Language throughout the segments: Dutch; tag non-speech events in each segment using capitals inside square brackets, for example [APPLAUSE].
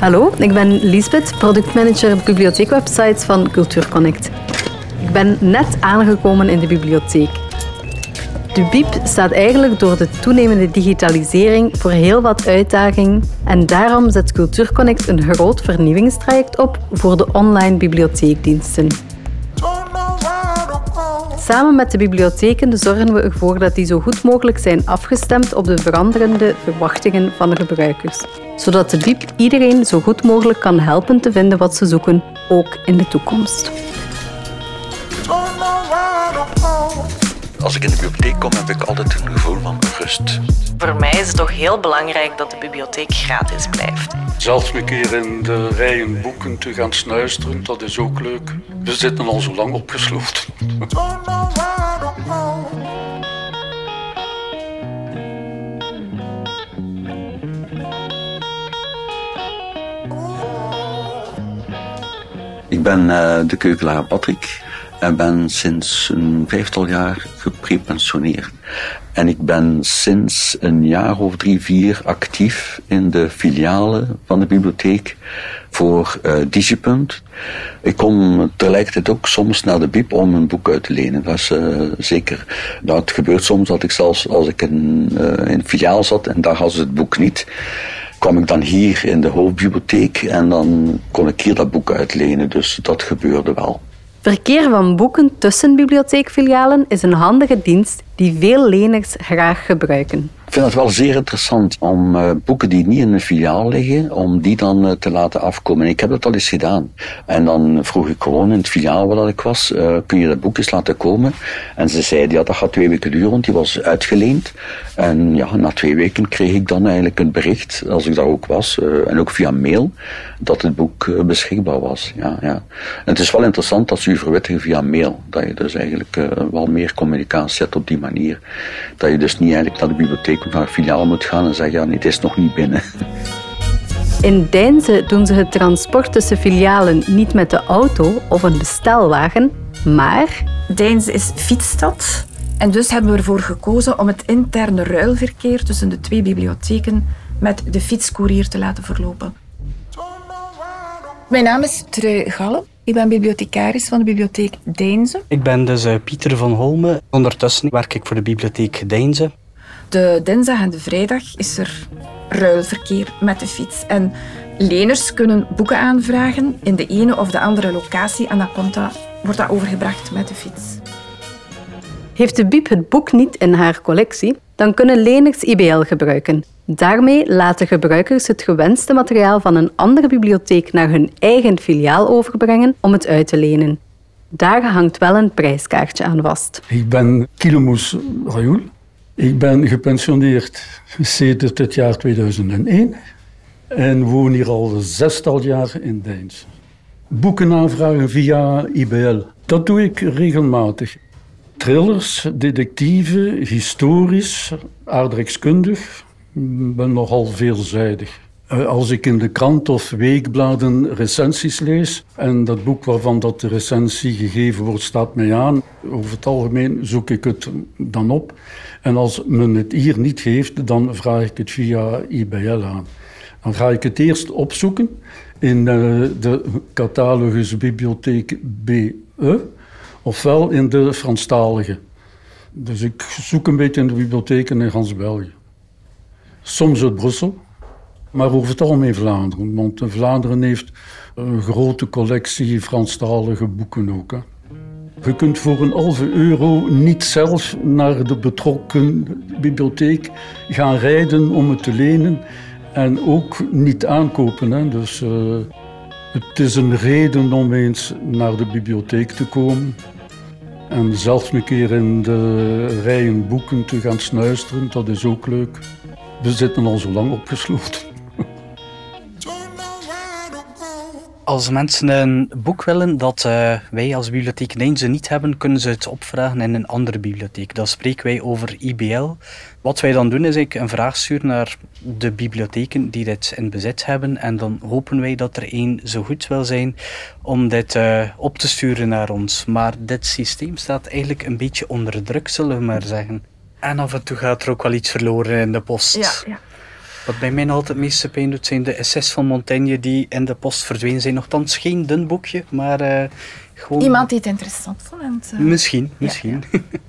Hallo, ik ben Lisbeth, productmanager bibliotheekwebsites van Cultuurconnect. Ik ben net aangekomen in de bibliotheek. De BIEB staat eigenlijk door de toenemende digitalisering voor heel wat uitdaging en daarom zet Cultuurconnect een groot vernieuwingstraject op voor de online bibliotheekdiensten. Samen met de bibliotheken zorgen we ervoor dat die zo goed mogelijk zijn afgestemd op de veranderende verwachtingen van de gebruikers, zodat de BIEB iedereen zo goed mogelijk kan helpen te vinden wat ze zoeken, ook in de toekomst. Als ik in de bibliotheek kom, heb ik altijd een gevoel van rust. Voor mij is het toch heel belangrijk dat de bibliotheek gratis blijft. Zelfs een keer in de rijen boeken te gaan snuisteren, dat is ook leuk. We zitten al zo lang opgesloten. Ik ben uh, de keukelaar Patrick en ben sinds een vijftal jaar geprepensioneerd. En ik ben sinds een jaar of drie, vier actief in de filialen van de bibliotheek voor uh, Digipunt. Ik kom tegelijkertijd ook soms naar de bib om een boek uit te lenen. Dat is uh, zeker. Nou, het gebeurt soms dat ik zelfs als ik in, een filiaal zat en daar hadden ze het boek niet kwam ik dan hier in de hoofdbibliotheek en dan kon ik hier dat boek uitlenen. Dus dat gebeurde wel. Verkeer van boeken tussen bibliotheekfilialen is een handige dienst die veel leners graag gebruiken. Ik vind het wel zeer interessant om uh, boeken die niet in een filiaal liggen, om die dan uh, te laten afkomen. Ik heb dat al eens gedaan. En dan vroeg ik gewoon in het filiaal waar ik was, uh, kun je dat boek eens laten komen? En ze zeiden, ja, dat gaat twee weken duren, want die was uitgeleend. En ja, na twee weken kreeg ik dan eigenlijk een bericht, als ik daar ook was, en ook via mail, dat het boek beschikbaar was. Ja, ja. En het is wel interessant dat ze u verwittigen via mail, dat je dus eigenlijk wel meer communicatie hebt op die manier. Dat je dus niet eigenlijk naar de bibliotheek naar een filiaal moet gaan en zeggen, ja, nee, het is nog niet binnen. In Deinze doen ze het transport tussen filialen niet met de auto of een bestelwagen, maar... Deinze is fietsstad. En dus hebben we ervoor gekozen om het interne ruilverkeer tussen de twee bibliotheken met de fietscourier te laten verlopen. Mijn naam is Trui Galle. Ik ben bibliothecaris van de bibliotheek Deinze. Ik ben dus uh, Pieter van Holme. Ondertussen werk ik voor de bibliotheek Deinze. De dinsdag en de vrijdag is er ruilverkeer met de fiets. En leners kunnen boeken aanvragen in de ene of de andere locatie en dan komt dat, wordt dat overgebracht met de fiets. Heeft de Biep het boek niet in haar collectie, dan kunnen leners IBL gebruiken. Daarmee laten gebruikers het gewenste materiaal van een andere bibliotheek naar hun eigen filiaal overbrengen om het uit te lenen. Daar hangt wel een prijskaartje aan vast. Ik ben Kilomous Rayoul. Ik ben gepensioneerd sinds het jaar 2001 en woon hier al zestal jaar in Deins. Boeken aanvragen via IBL, dat doe ik regelmatig. Thrillers, detectieven, historisch, aardrijkskundig, ben nogal veelzijdig. Als ik in de krant of weekbladen recensies lees en dat boek waarvan dat de recensie gegeven wordt staat mij aan, over het algemeen zoek ik het dan op. En als men het hier niet geeft, dan vraag ik het via IBL aan. Dan ga ik het eerst opzoeken in de catalogus Bibliotheek BE, ofwel in de Franstalige. Dus ik zoek een beetje in de bibliotheken in gans België. Soms uit Brussel, maar over het algemeen Vlaanderen. Want Vlaanderen heeft een grote collectie Franstalige boeken ook. Hè. Je kunt voor een halve euro niet zelf naar de betrokken bibliotheek gaan rijden om het te lenen. En ook niet aankopen. Hè. Dus uh, het is een reden om eens naar de bibliotheek te komen. En zelfs een keer in de rijen boeken te gaan snuisteren, dat is ook leuk. We zitten al zo lang opgesloten. Als mensen een boek willen dat uh, wij als bibliotheek Deinze niet hebben, kunnen ze het opvragen in een andere bibliotheek. Dan spreken wij over IBL. Wat wij dan doen is ik een vraag sturen naar de bibliotheken die dit in bezit hebben. En dan hopen wij dat er één zo goed wil zijn om dit uh, op te sturen naar ons. Maar dit systeem staat eigenlijk een beetje onder druk, zullen we maar zeggen. En af en toe gaat er ook wel iets verloren in de post. Ja, ja. Wat bij mij altijd het meeste pijn doet, zijn de essays van Montaigne die in de post verdwenen zijn. Nogthans geen dun boekje, maar uh, gewoon... Iemand die het interessant vond. Uh... Misschien, misschien. Ja, ja.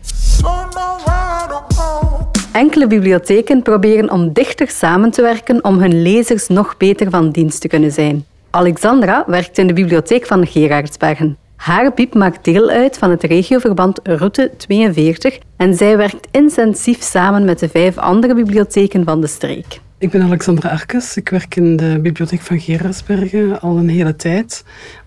[LAUGHS] Enkele bibliotheken proberen om dichter samen te werken om hun lezers nog beter van dienst te kunnen zijn. Alexandra werkt in de bibliotheek van Gerardsbergen. Haar piep maakt deel uit van het regioverband Route 42 en zij werkt intensief samen met de vijf andere bibliotheken van de streek. Ik ben Alexandra Arkes. Ik werk in de bibliotheek van Gerardsbergen al een hele tijd.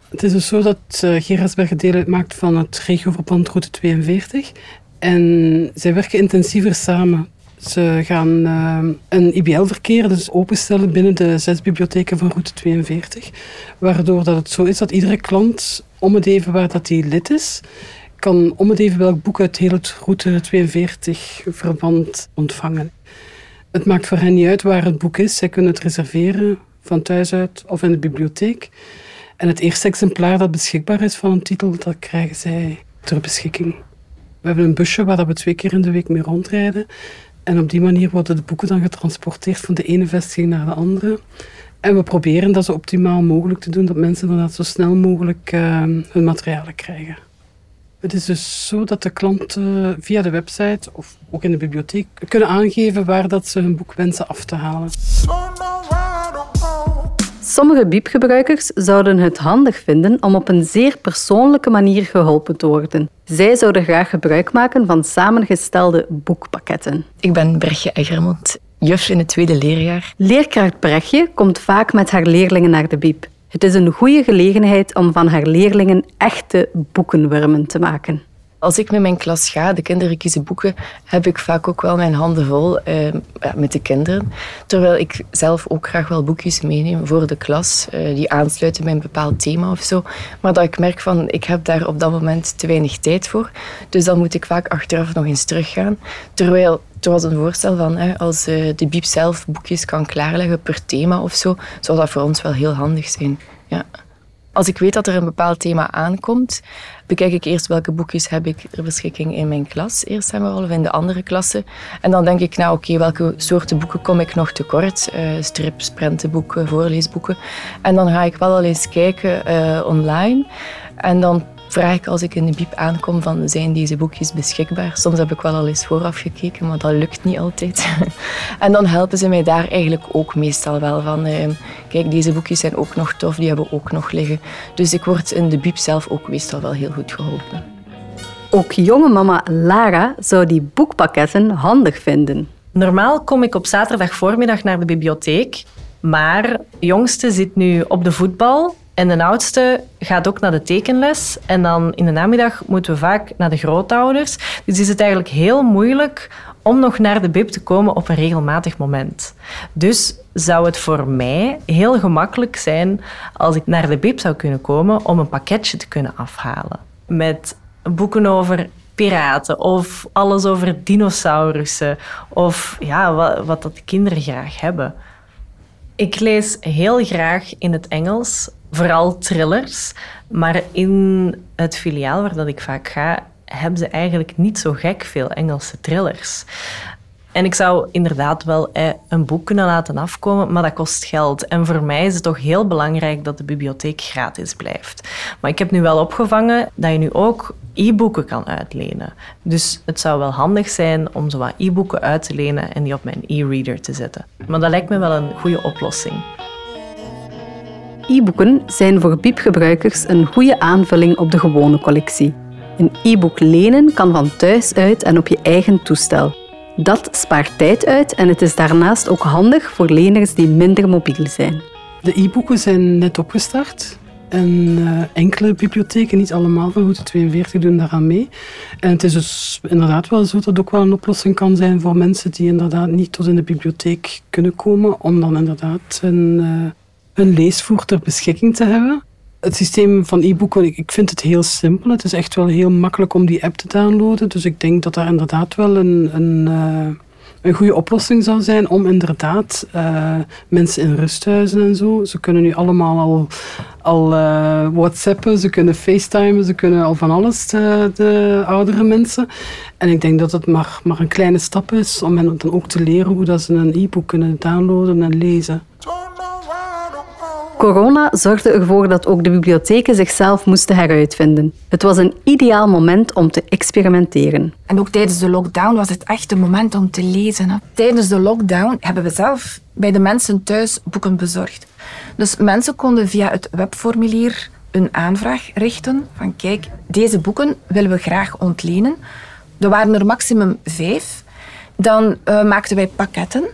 Het is dus zo dat uh, Gerardsbergen deel uitmaakt van het regioverband Route 42. En zij werken intensiever samen. Ze gaan uh, een IBL-verkeer dus openstellen binnen de zes bibliotheken van Route 42. Waardoor dat het zo is dat iedere klant, om het even waar dat hij lid is, kan om het even welk boek uit heel het Route 42-verband ontvangen. Het maakt voor hen niet uit waar het boek is. Zij kunnen het reserveren van thuis uit of in de bibliotheek. En het eerste exemplaar dat beschikbaar is van een titel, dat krijgen zij ter beschikking. We hebben een busje waar we twee keer in de week mee rondrijden. En op die manier worden de boeken dan getransporteerd van de ene vestiging naar de andere. En we proberen dat zo optimaal mogelijk te doen, dat mensen inderdaad zo snel mogelijk uh, hun materialen krijgen. Het is dus zo dat de klanten via de website of ook in de bibliotheek kunnen aangeven waar dat ze hun boek wensen af te halen. Sommige biepgebruikers zouden het handig vinden om op een zeer persoonlijke manier geholpen te worden. Zij zouden graag gebruik maken van samengestelde boekpakketten. Ik ben Brechtje Eggermond, juf in het tweede leerjaar. Leerkracht Brechtje komt vaak met haar leerlingen naar de biep. Het is een goede gelegenheid om van haar leerlingen echte boekenwurmen te maken. Als ik met mijn klas ga, de kinderen kiezen boeken, heb ik vaak ook wel mijn handen vol eh, met de kinderen. Terwijl ik zelf ook graag wel boekjes meeneem voor de klas, eh, die aansluiten bij een bepaald thema of zo. Maar dat ik merk van, ik heb daar op dat moment te weinig tijd voor. Dus dan moet ik vaak achteraf nog eens teruggaan. Terwijl er was een voorstel van hè, als uh, de biep zelf boekjes kan klaarleggen per thema of zo, zou dat voor ons wel heel handig zijn. Ja. Als ik weet dat er een bepaald thema aankomt, bekijk ik eerst welke boekjes heb ik ter beschikking in mijn klas, eerst en vooral, of in de andere klassen. En dan denk ik, nou oké, welke soorten boeken kom ik nog tekort? Uh, strips, prentenboeken, voorleesboeken. En dan ga ik wel al eens kijken uh, online. En dan vraag ik als ik in de biep aankom van zijn deze boekjes beschikbaar. Soms heb ik wel al eens vooraf gekeken, maar dat lukt niet altijd. [LAUGHS] en dan helpen ze mij daar eigenlijk ook meestal wel van. Uh, kijk, deze boekjes zijn ook nog tof, die hebben we ook nog liggen. Dus ik word in de biep zelf ook meestal wel heel goed geholpen. Ook jonge mama Lara zou die boekpakketten handig vinden. Normaal kom ik op zaterdag voormiddag naar de bibliotheek, maar jongste zit nu op de voetbal en de oudste gaat ook naar de tekenles. En dan in de namiddag moeten we vaak naar de grootouders. Dus is het eigenlijk heel moeilijk om nog naar de bib te komen op een regelmatig moment. Dus zou het voor mij heel gemakkelijk zijn als ik naar de bib zou kunnen komen om een pakketje te kunnen afhalen. Met boeken over piraten of alles over dinosaurussen of ja, wat, wat dat de kinderen graag hebben. Ik lees heel graag in het Engels vooral thrillers. Maar in het filiaal waar dat ik vaak ga, hebben ze eigenlijk niet zo gek veel Engelse thrillers. En ik zou inderdaad wel eh, een boek kunnen laten afkomen, maar dat kost geld. En voor mij is het toch heel belangrijk dat de bibliotheek gratis blijft. Maar ik heb nu wel opgevangen dat je nu ook e-boeken kan uitlenen. Dus het zou wel handig zijn om zo wat e-boeken uit te lenen en die op mijn e-reader te zetten. Maar dat lijkt me wel een goede oplossing. E-boeken zijn voor biepgebruikers een goede aanvulling op de gewone collectie. Een e-book lenen kan van thuis uit en op je eigen toestel. Dat spaart tijd uit en het is daarnaast ook handig voor leners die minder mobiel zijn. De e-boeken zijn net opgestart. En uh, enkele bibliotheken, niet allemaal van Route 42, doen daaraan mee. En het is dus inderdaad wel zo dat het ook wel een oplossing kan zijn voor mensen die inderdaad niet tot in de bibliotheek kunnen komen, om dan inderdaad een, uh, een leesvoer ter beschikking te hebben. Het systeem van e-boeken, ik vind het heel simpel. Het is echt wel heel makkelijk om die app te downloaden. Dus ik denk dat daar inderdaad wel een, een, uh, een goede oplossing zou zijn om inderdaad uh, mensen in rusthuizen en zo, ze kunnen nu allemaal al, al uh, whatsappen, ze kunnen facetimen, ze kunnen al van alles, de, de, oudere mensen. En ik denk dat het maar, maar een kleine stap is om hen dan ook te leren hoe dat ze een e-book kunnen downloaden en lezen. Corona zorgde ervoor dat ook de bibliotheken zichzelf moesten heruitvinden. Het was een ideaal moment om te experimenteren. En ook tijdens de lockdown was het echt een moment om te lezen. Tijdens de lockdown hebben we zelf bij de mensen thuis boeken bezorgd. Dus mensen konden via het webformulier een aanvraag richten van kijk, deze boeken willen we graag ontlenen. Er waren er maximum vijf. Dan uh, maakten wij pakketten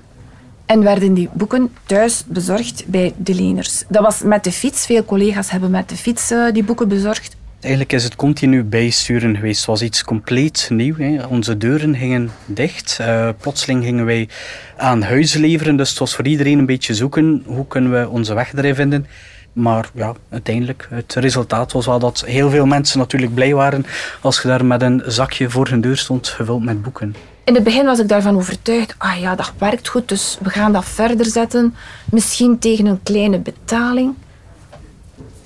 en werden die boeken thuis bezorgd bij de leners. Dat was met de fiets. Veel collega's hebben met de fiets uh, die boeken bezorgd. Eigenlijk is het continu bijsturen geweest. Het was iets compleet nieuw. Hè. Onze deuren gingen dicht. Uh, plotseling gingen wij aan huis leveren. Dus het was voor iedereen een beetje zoeken. Hoe kunnen we onze weg erin vinden? Maar ja, uiteindelijk, het resultaat was wel dat heel veel mensen natuurlijk blij waren als je daar met een zakje voor hun deur stond gevuld met boeken. In het begin was ik daarvan overtuigd, ah ja, dat werkt goed, dus we gaan dat verder zetten. Misschien tegen een kleine betaling.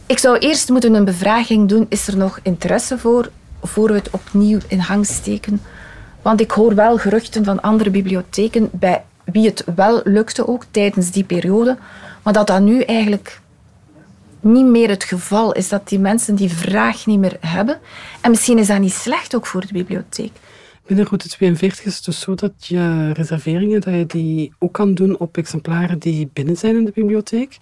Ik zou eerst moeten een bevraging doen, is er nog interesse voor, voor we het opnieuw in hang steken? Want ik hoor wel geruchten van andere bibliotheken bij wie het wel lukte ook tijdens die periode, maar dat dat nu eigenlijk niet meer het geval is, dat die mensen die vraag niet meer hebben. En misschien is dat niet slecht ook voor de bibliotheek. Binnen route 42 is het dus zo dat je reserveringen dat je die ook kan doen op exemplaren die binnen zijn in de bibliotheek.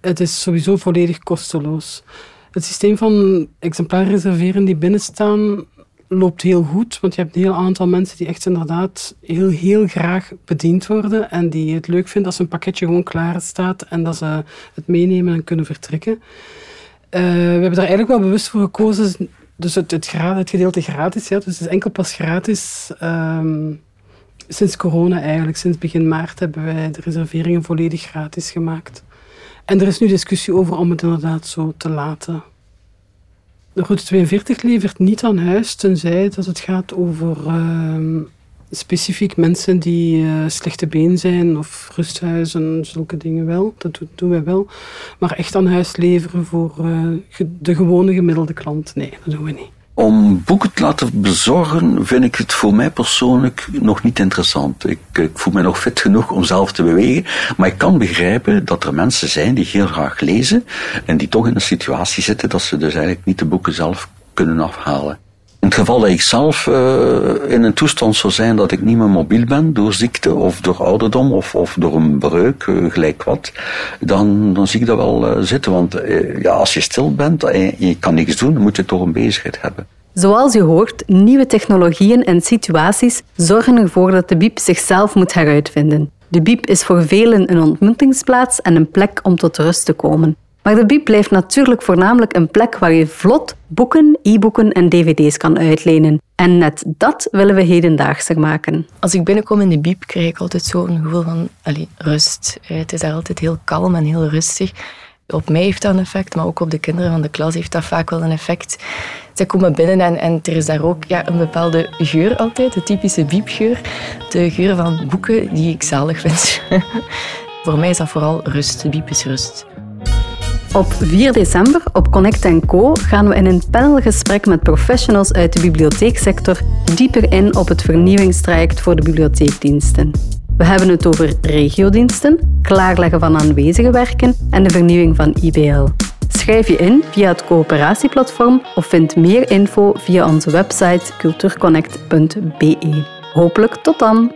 Het is sowieso volledig kosteloos. Het systeem van exemplaren reserveren die binnen staan loopt heel goed, want je hebt een heel aantal mensen die echt inderdaad heel, heel graag bediend worden en die het leuk vinden als een pakketje gewoon klaar staat en dat ze het meenemen en kunnen vertrekken. Uh, we hebben daar eigenlijk wel bewust voor gekozen dus het, het, het, gedeelte gratis, ja, dus het is enkel pas gratis. Um, sinds corona eigenlijk, sinds begin maart hebben wij de reserveringen volledig gratis gemaakt. En er is nu discussie over om het inderdaad zo te laten. De route 42 levert niet aan huis, tenzij dat het gaat over uh, specifiek mensen die uh, slechte been zijn of rusthuizen, zulke dingen wel. Dat doen wij wel. Maar echt aan huis leveren voor uh, de gewone gemiddelde klant, nee, dat doen we niet. Om boeken te laten bezorgen vind ik het voor mij persoonlijk nog niet interessant. Ik, ik, voel me nog fit genoeg om zelf te bewegen. Maar ik kan begrijpen dat er mensen zijn die heel graag lezen en die toch in een situatie zitten dat ze dus eigenlijk niet de boeken zelf kunnen afhalen. In het geval dat ik zelf uh, in een toestand zou zijn dat ik niet meer mobiel ben door ziekte of door ouderdom of, of door een breuk, uh, gelijk wat, dan, dan zie ik dat wel uh, zitten. Want ja, als je stil bent en je kan niks doen, dan moet je toch een bezigheid hebben. Zoals je hoort, nieuwe technologieën en situaties zorgen ervoor dat de biep zichzelf moet heruitvinden. De biep is voor velen een ontmoetingsplaats en een plek om tot rust te komen. Maar de Biep blijft natuurlijk voornamelijk een plek waar je vlot boeken, e-boeken en dvd's kan uitlenen. En net dat willen we hedendaagser maken. Als ik binnenkom in de Biep, krijg ik altijd zo'n gevoel van rust. Het is daar altijd heel kalm en heel rustig. Op mij heeft dat een effect, maar ook op de kinderen van de klas heeft dat vaak wel een effect. Zij komen binnen en, en er is daar ook ja, een bepaalde geur altijd, de typische biepgeur. De geur van boeken die ik zalig vind. [LAUGHS] Voor mij is dat vooral rust. Biep is rust. Op 4 december op Connect Co gaan we in een panelgesprek met professionals uit de bibliotheeksector dieper in op het vernieuwingstraject voor de bibliotheekdiensten. We hebben het over regiodiensten, klaarleggen van aanwezige werken en de vernieuwing van IBL. Schrijf je in via het coöperatieplatform of vind meer info via onze website cultuurconnect.be. Hopelijk tot dan!